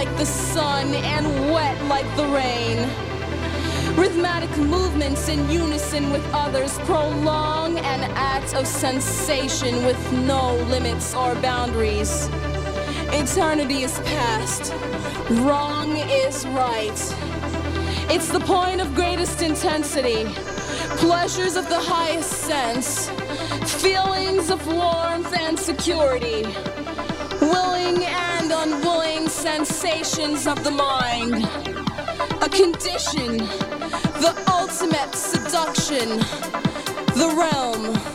like the sun and wet like the rain. Rhythmic movements in unison with others prolong an act of sensation with no limits or boundaries. Eternity is past, wrong is right. It's the point of greatest intensity, pleasures of the highest sense, feelings of warmth and security, willing and unwilling sensations of the mind, a condition, the ultimate seduction, the realm.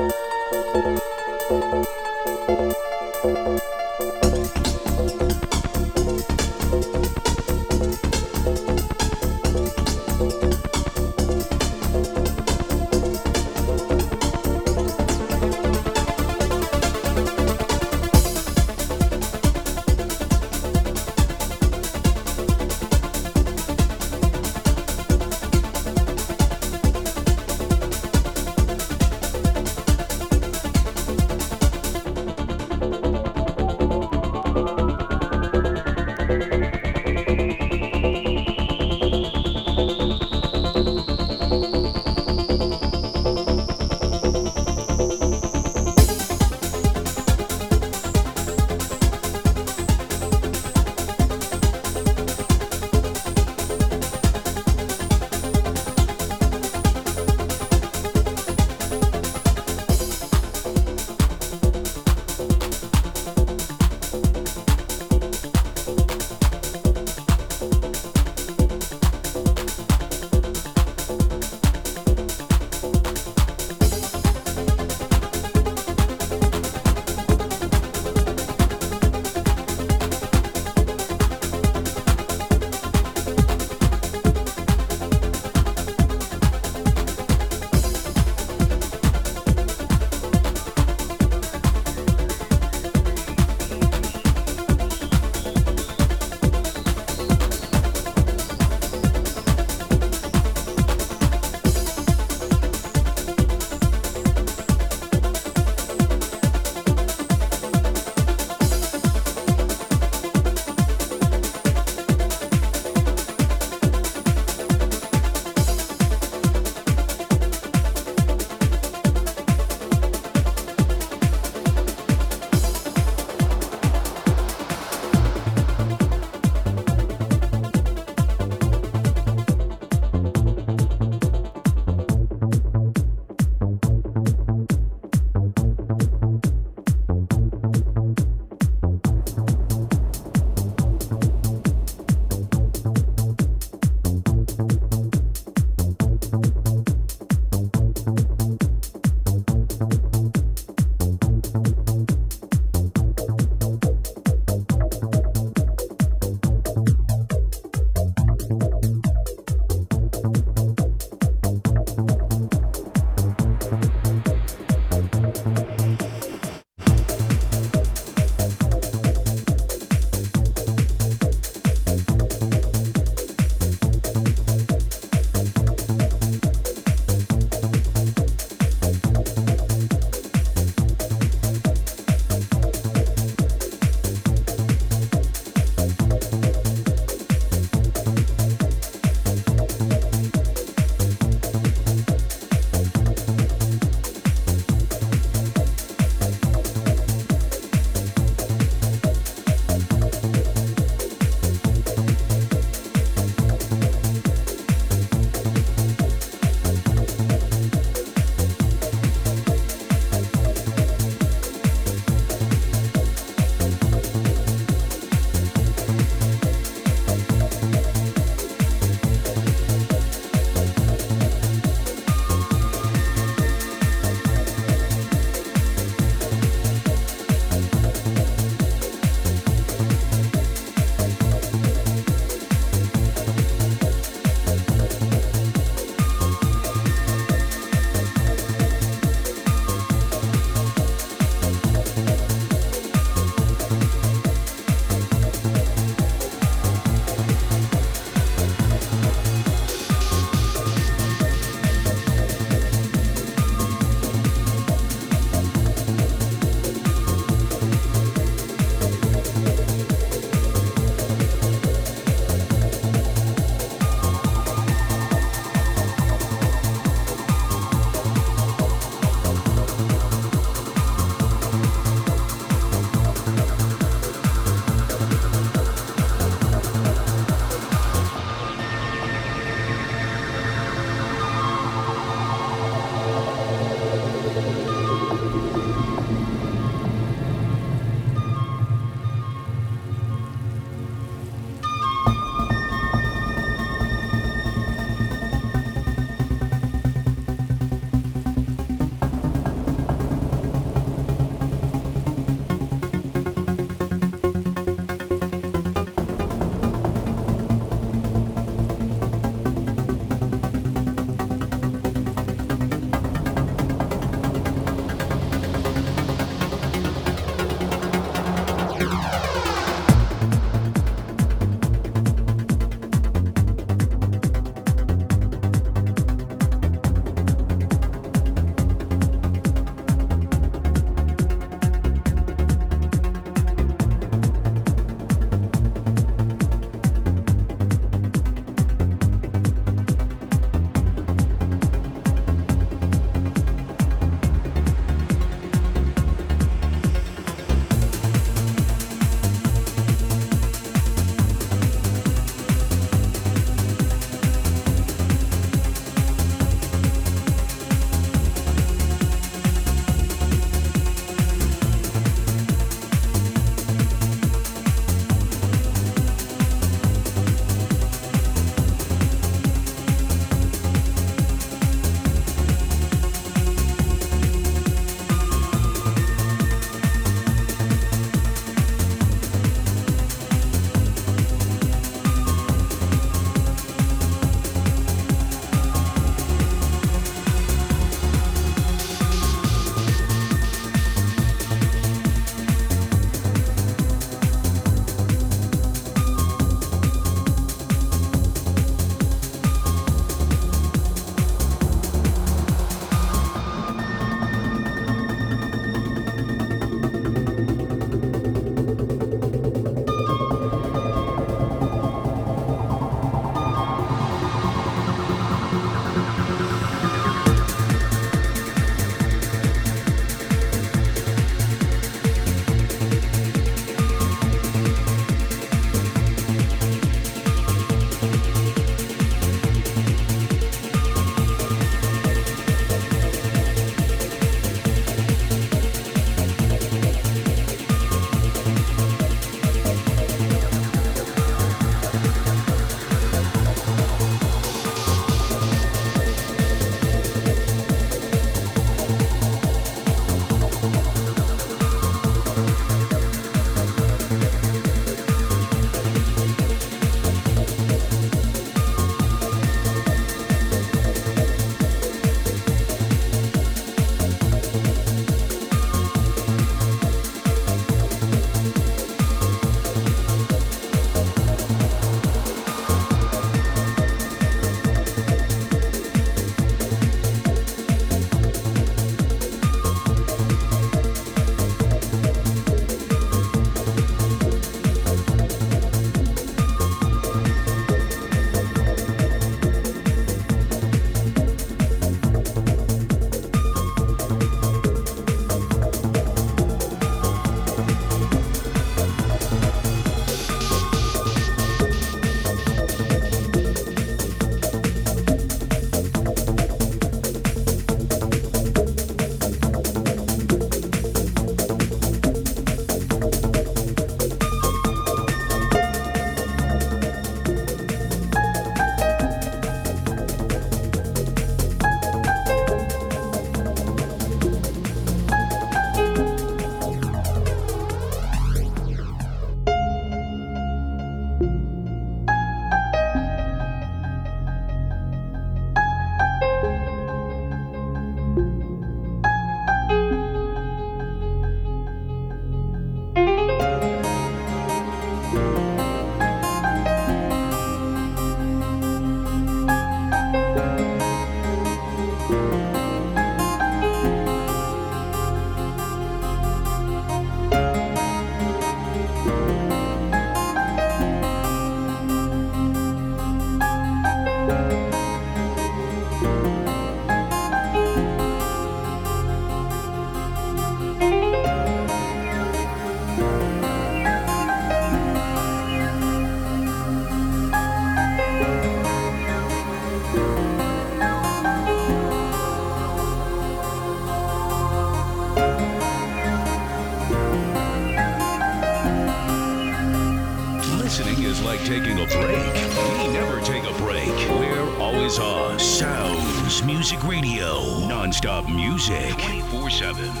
Radio. Non-stop music. 24-7.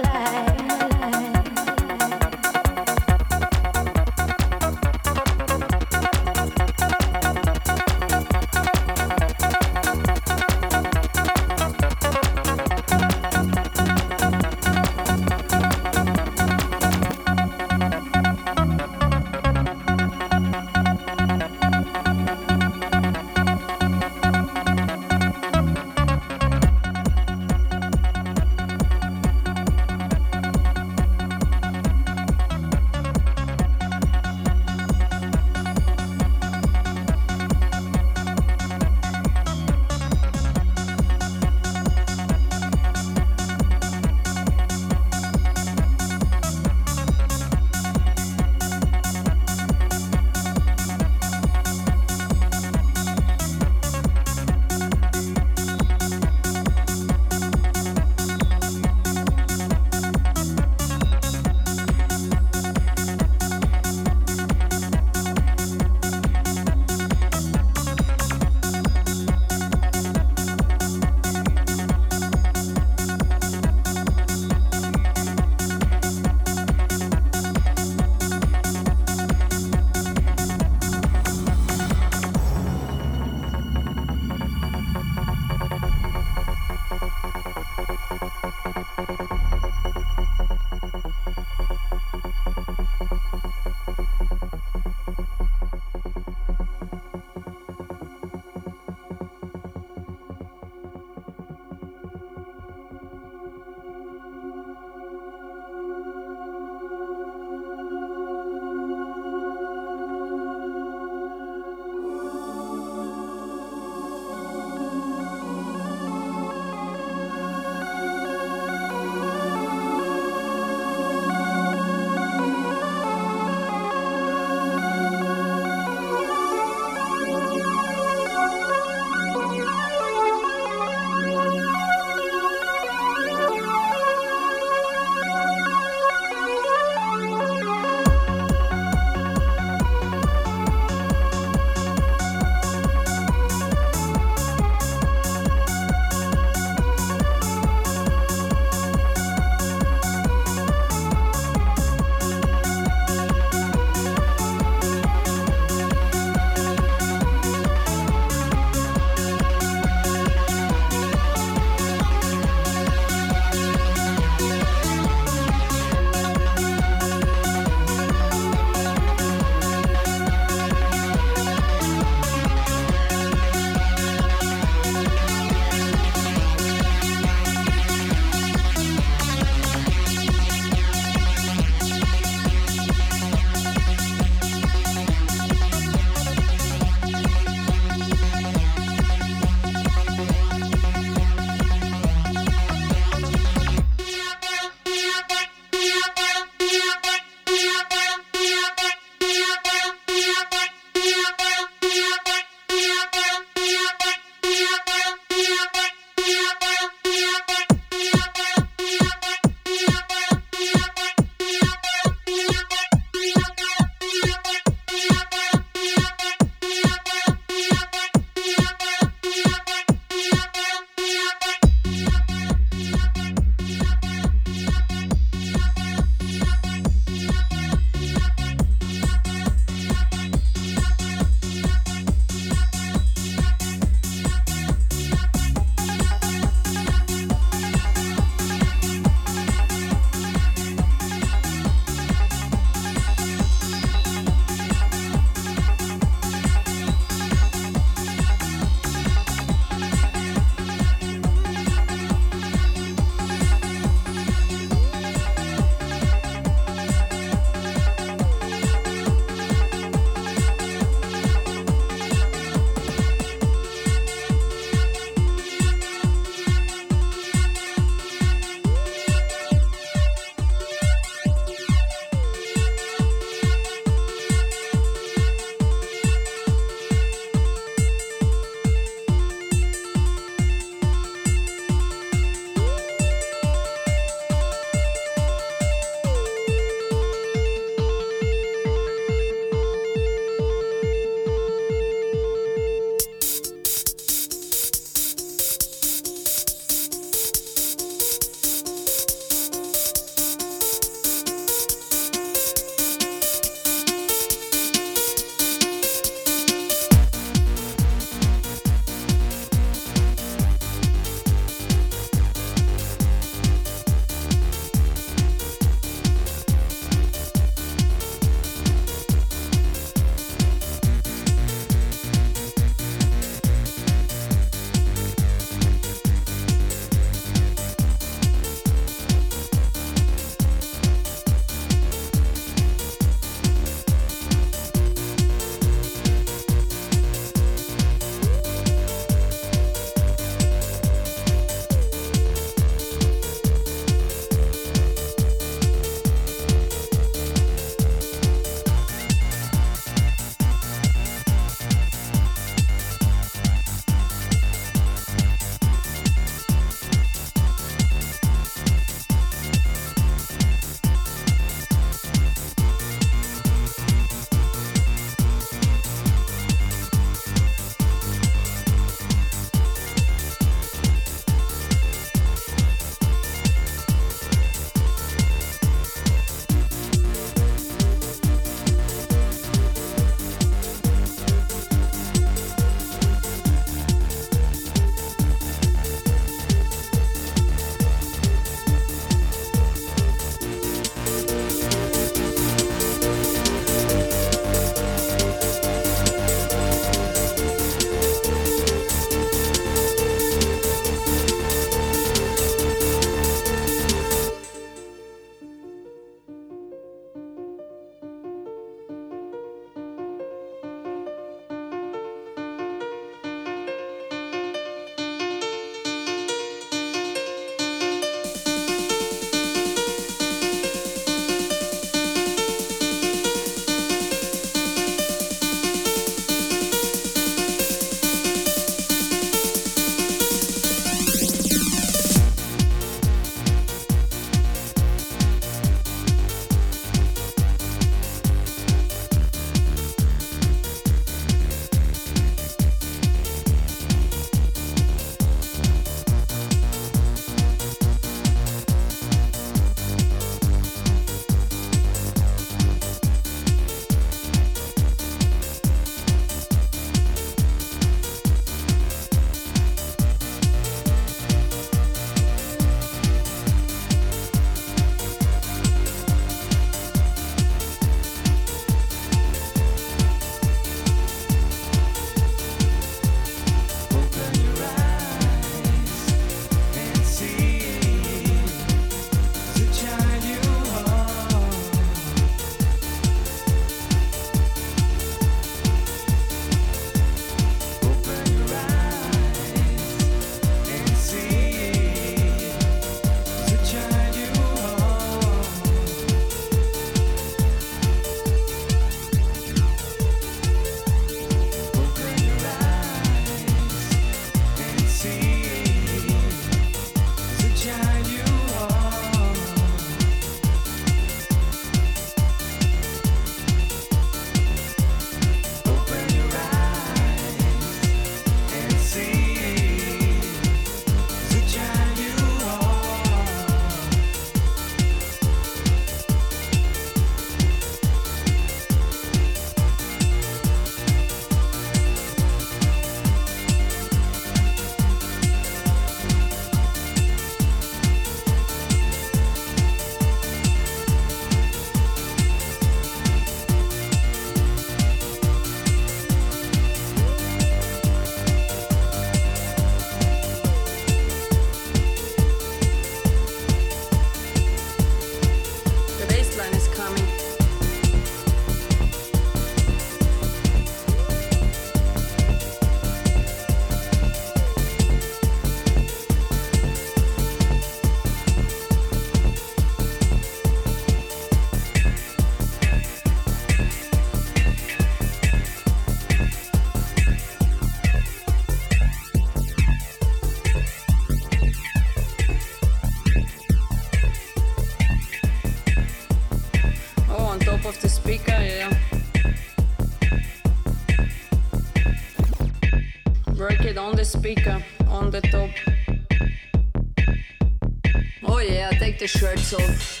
Off.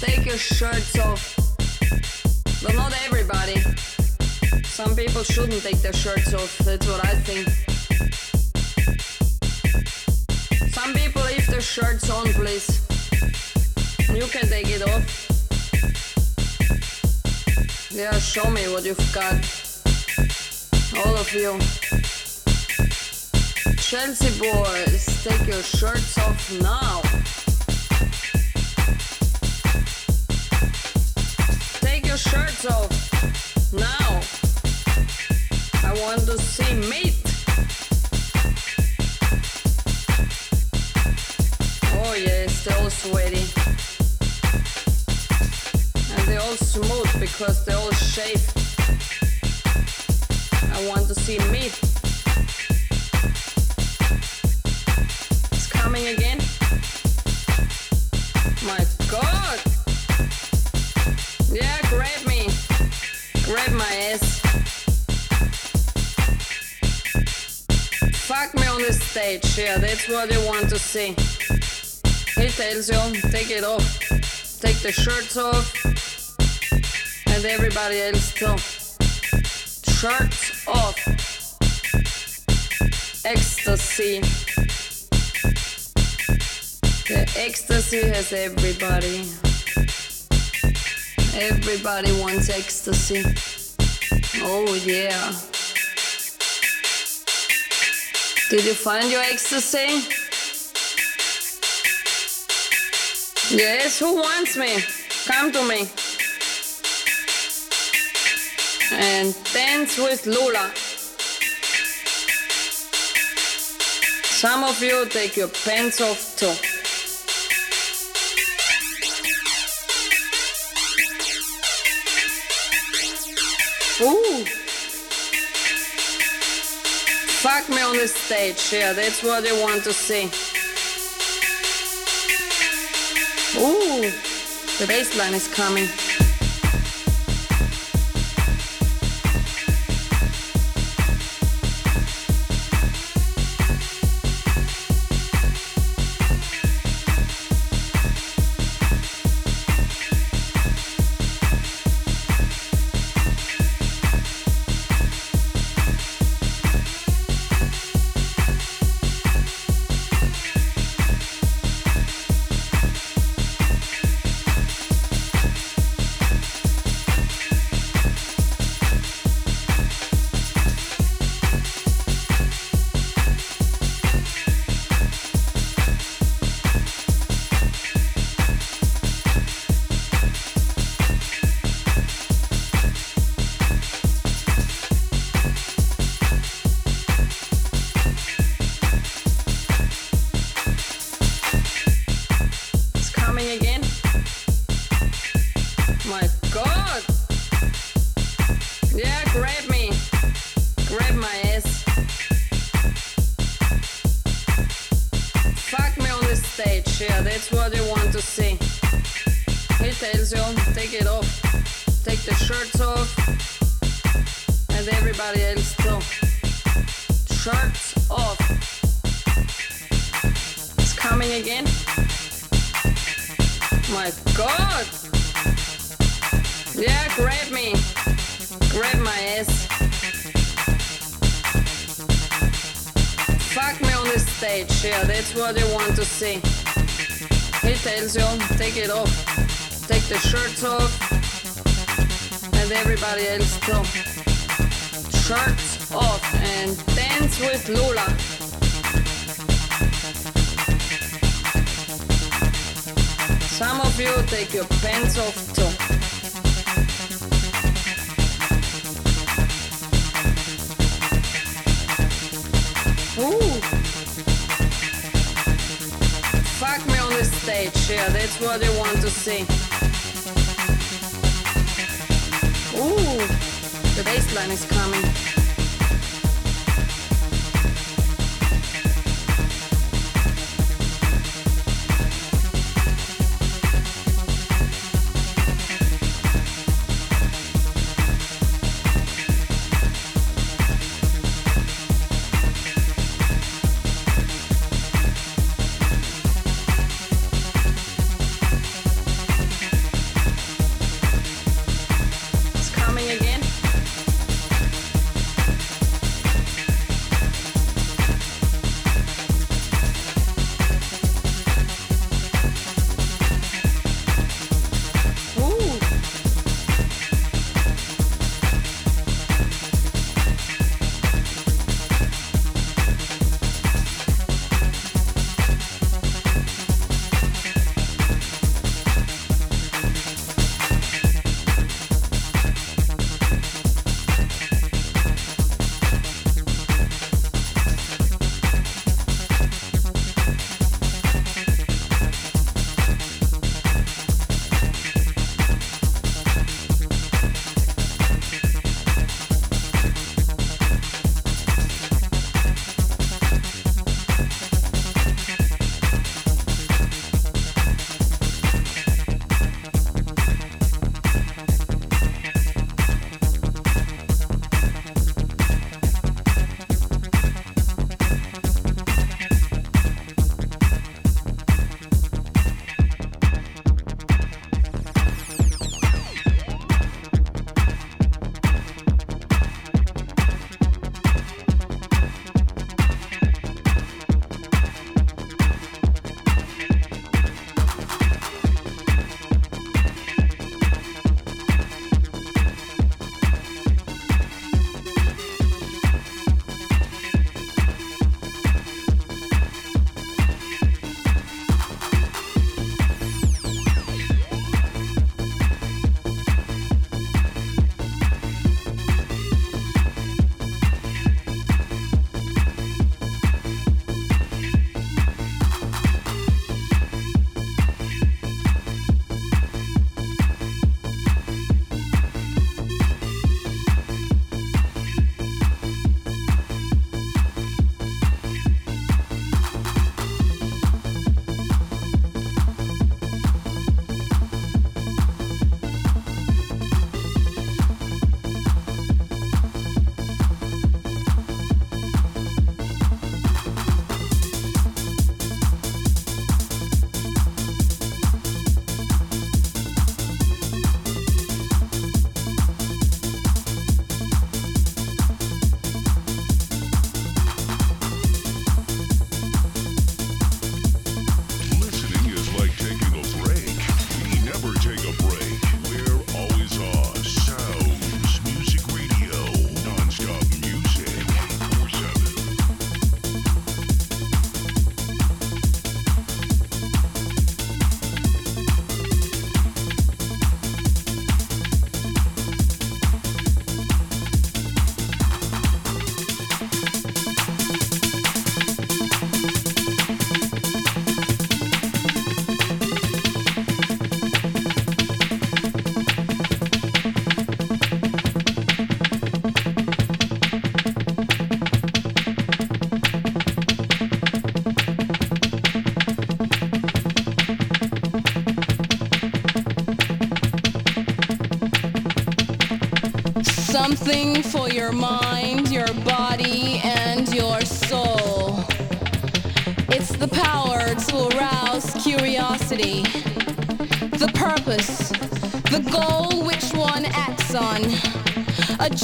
Take your shirts off. But not everybody. Some people shouldn't take their shirts off, that's what I think. Some people leave their shirts on, please. You can take it off. Yeah, show me what you've got. All of you. Chelsea boys, take your shirts off now. Take your shirts off now. I want to see meat. Oh yes, they're all sweaty. And they're all smooth because they're all shaved. I want to see meat. Coming again. My god! Yeah, grab me. Grab my ass. Fuck me on the stage, yeah, that's what you want to see. He tells you, take it off. Take the shirts off. And everybody else too. Shirts off. Ecstasy. The ecstasy has everybody. Everybody wants ecstasy. Oh yeah. Did you find your ecstasy? Yes, who wants me? Come to me. And dance with Lula. Some of you take your pants off too. Ooh. Fuck me on the stage, yeah, that's what you want to see. Ooh, the bass line is coming. Everybody else. Shirts off. It's coming again. My god! Yeah, grab me. Grab my ass. Fuck me on the stage, yeah, that's what you want to see. He tells you, take it off. Take the shirts off. And everybody else too. Shirts off and dance with Lola. Some of you take your pants off too. Ooh. Fuck me on the stage, yeah, that's what you want to see. Ooh, the bass line is coming.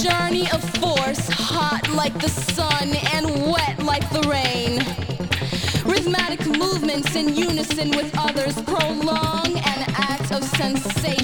journey of force, hot like the sun and wet like the rain. Rhythmic movements in unison with others prolong an act of sensation.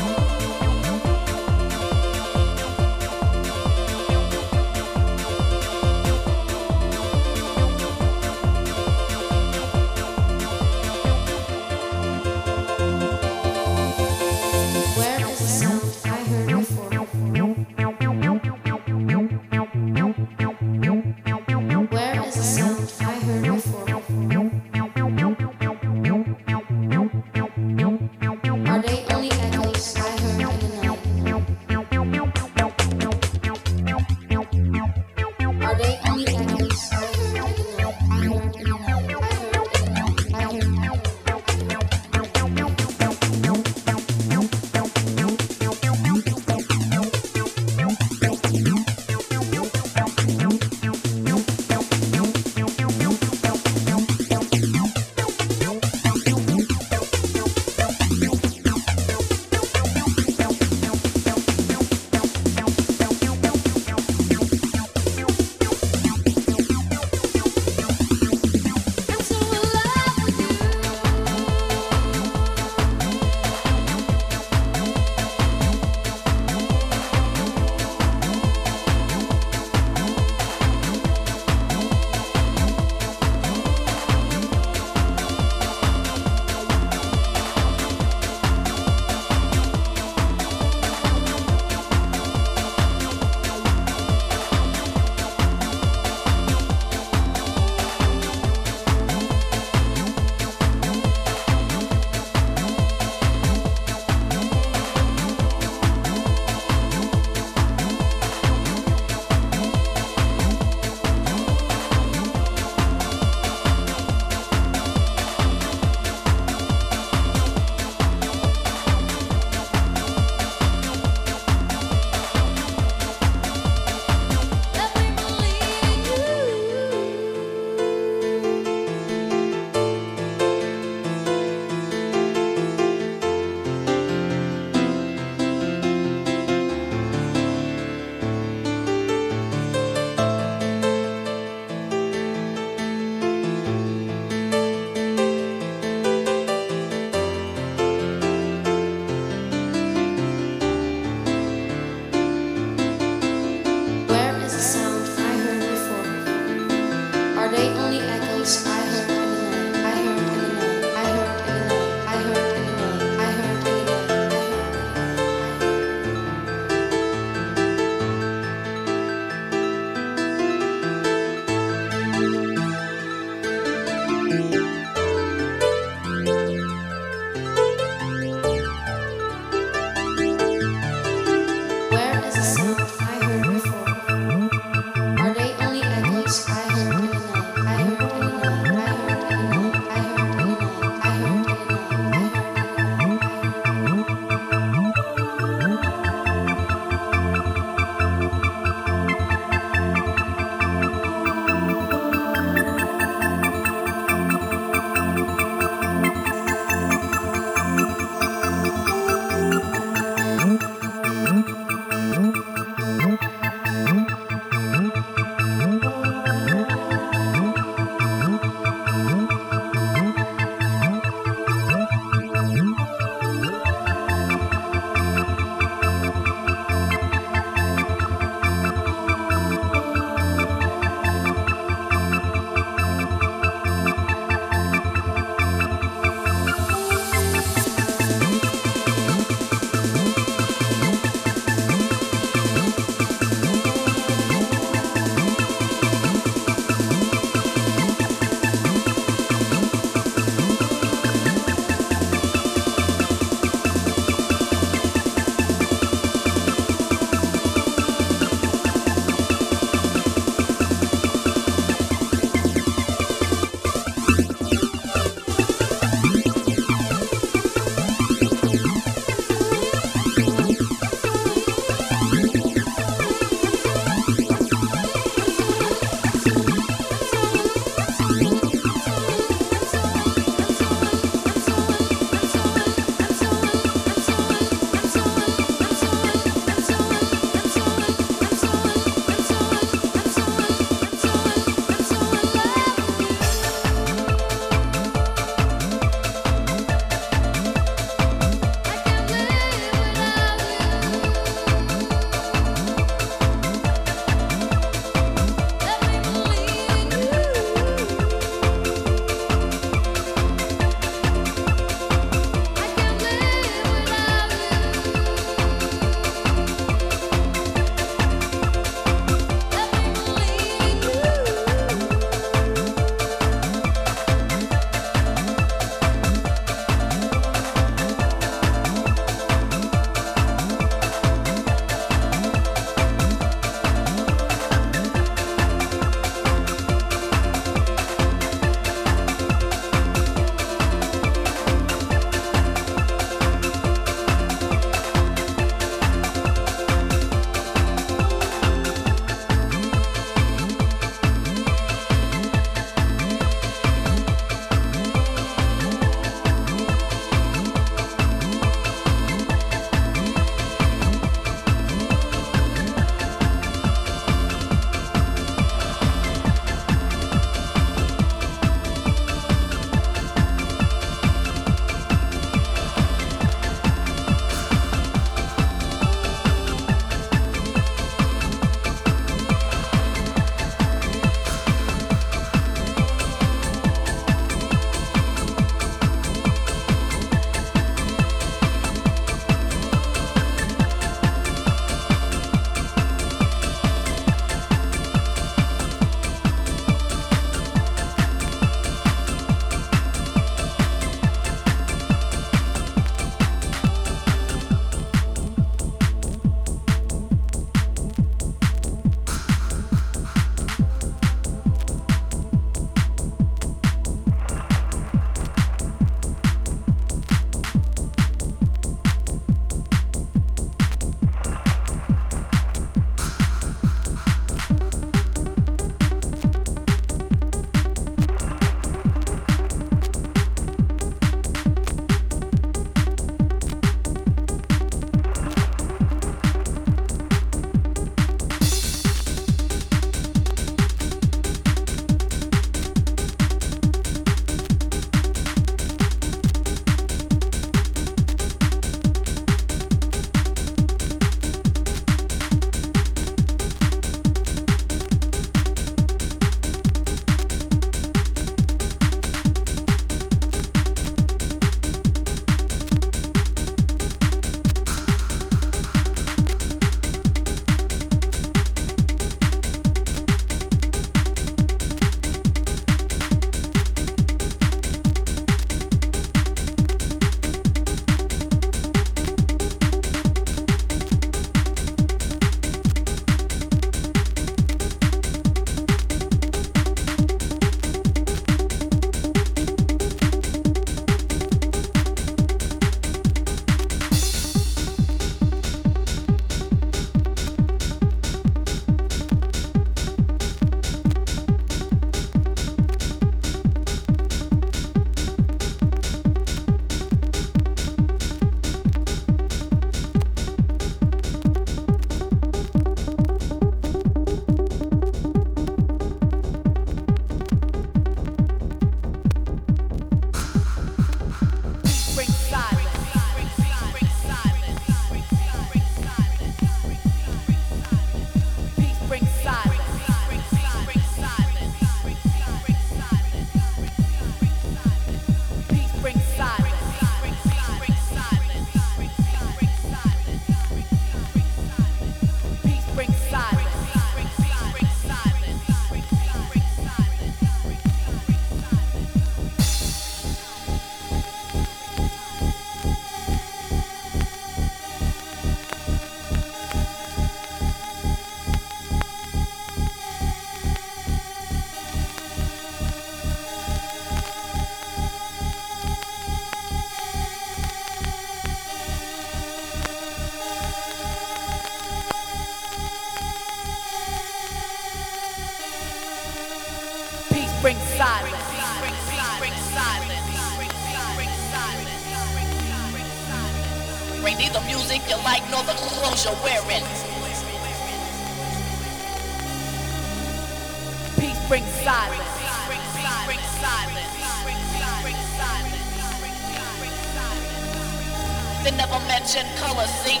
They never mention color, see?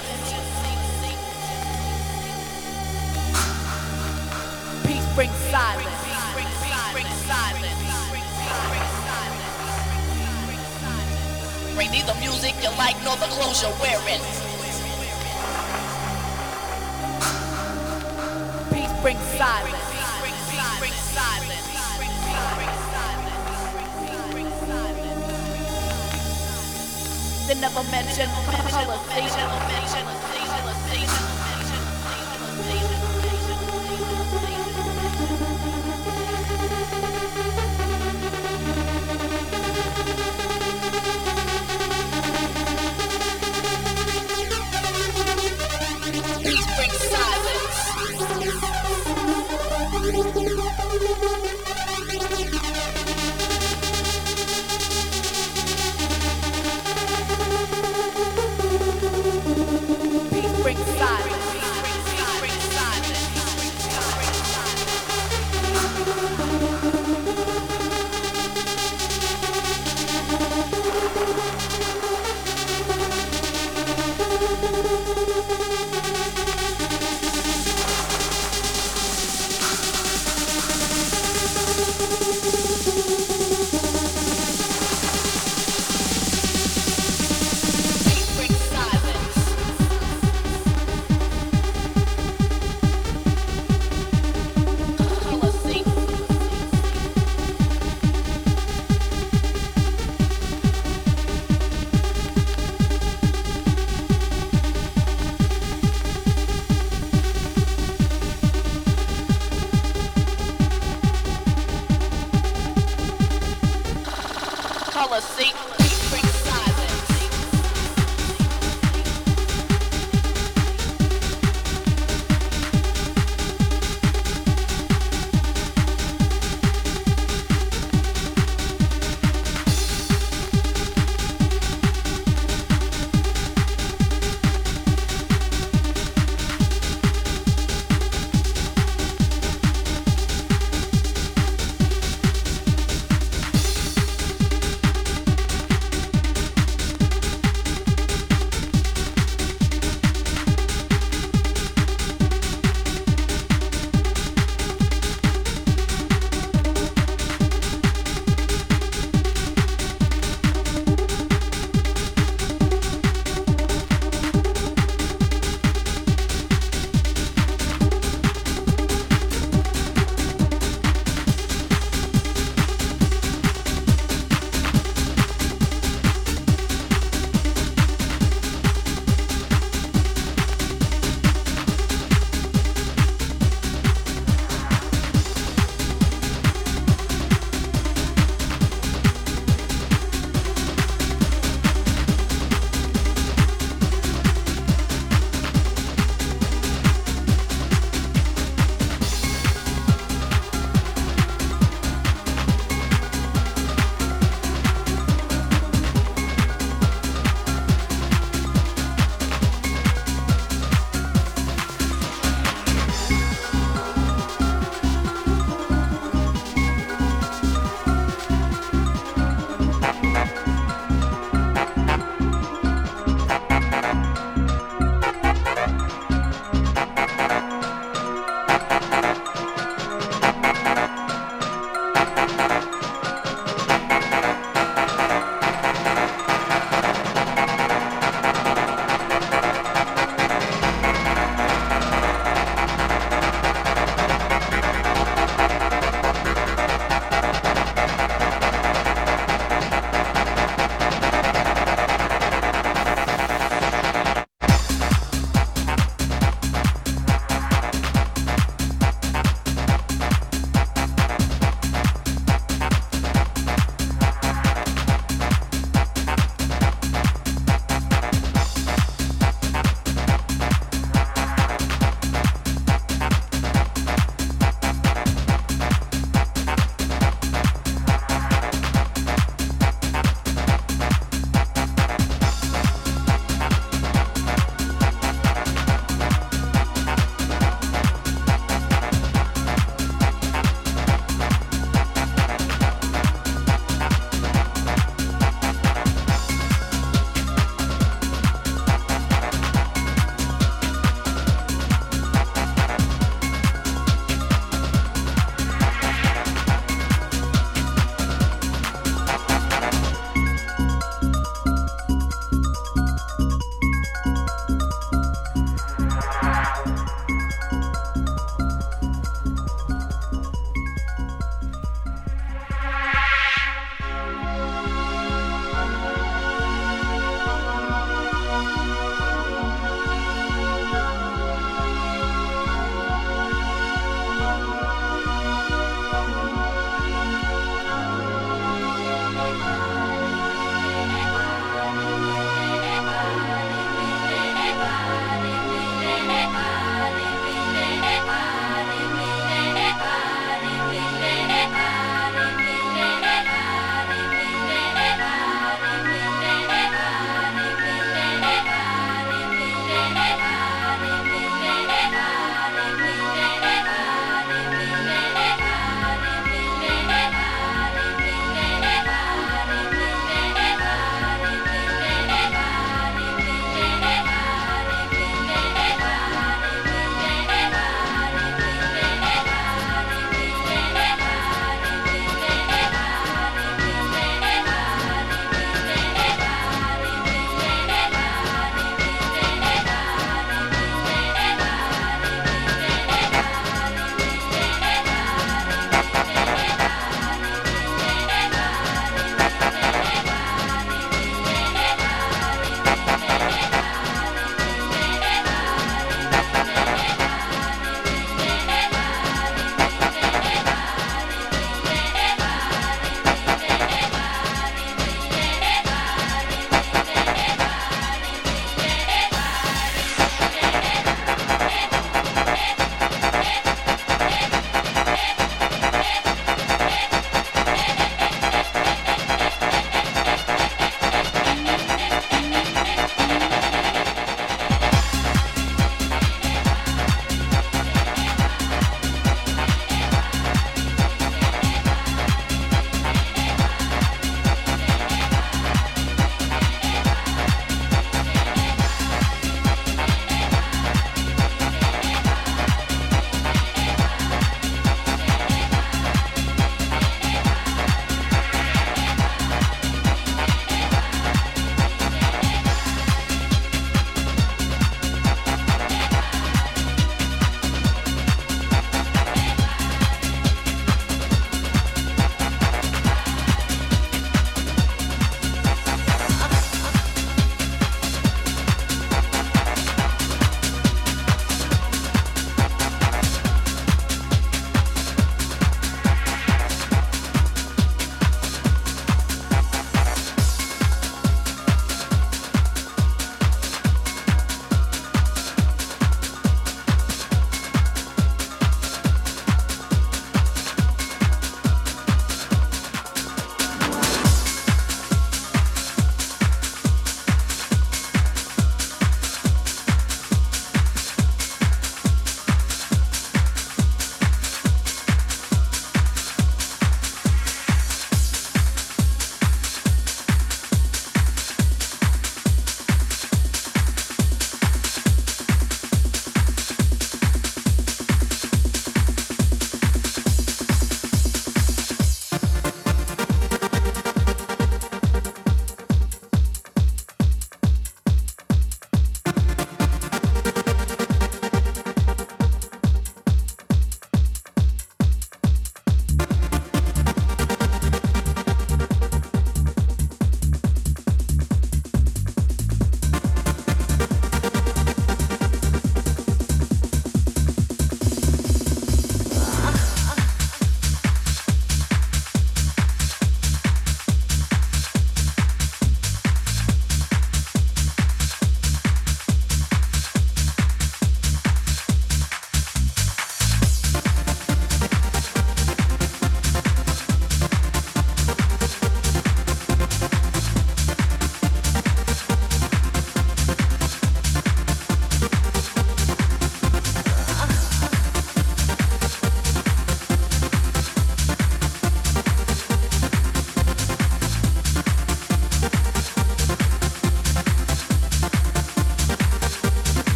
Peace brings silence. Bring neither music you like nor the clothes you're wearing. Peace brings silence. They never mention colonization. Silence.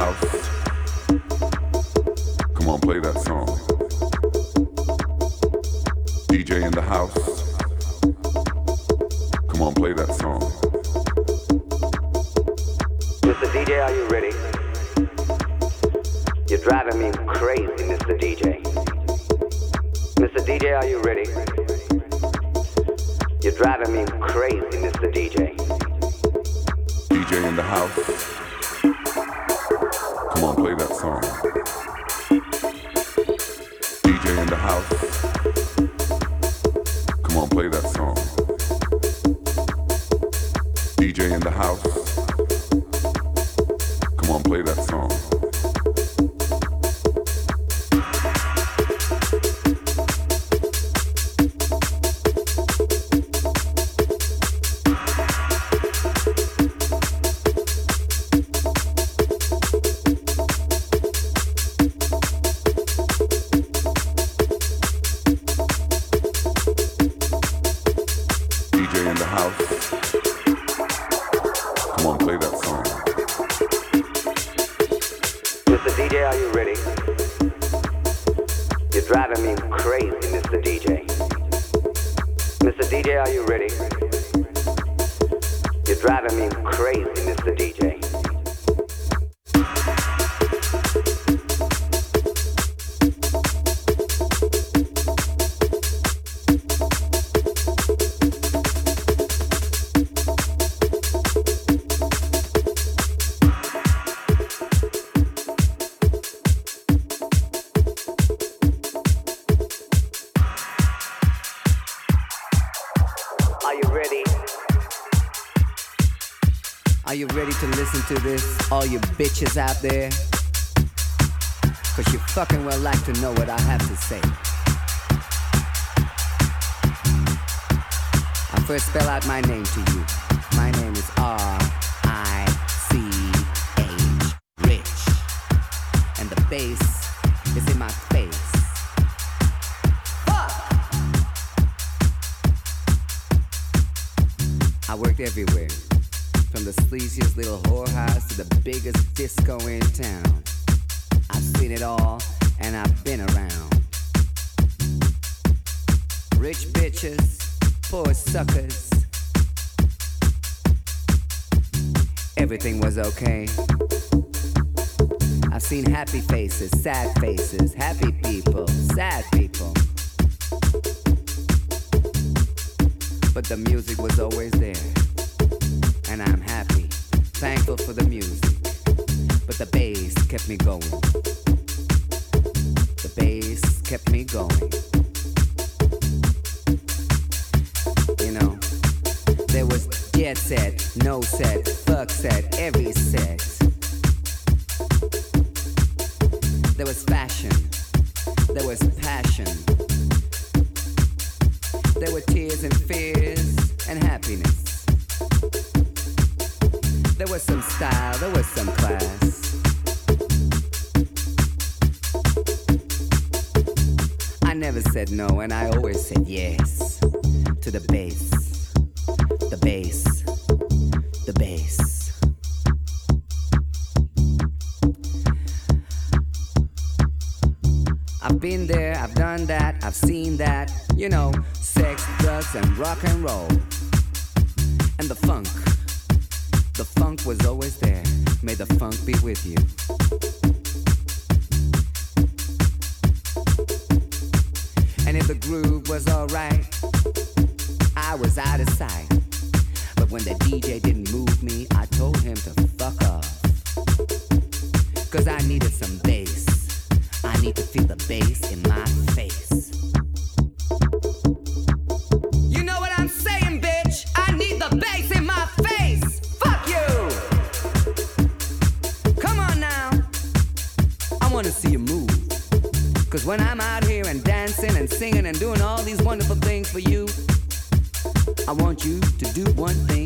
Come on, play that song. DJ in the house. Come on, play that song. Mr. DJ, are you ready? You're driving me crazy, Mr. DJ. Mr. DJ, are you ready? You're driving me crazy, Mr. DJ. DJ in the house need you. listen to this, all you bitches out there. Cause you fucking well like to know what I have to say. I first spell out my name to you. My name is R I C H Rich. And the bass is in my face. Fuck! I worked everywhere from the sleaziest little happy faces, sad faces, happy people, sad people. But the music was always there, and I'm happy, thankful for the music. But the bass kept me going. singing and doing all these wonderful things for you. I want you to do one thing.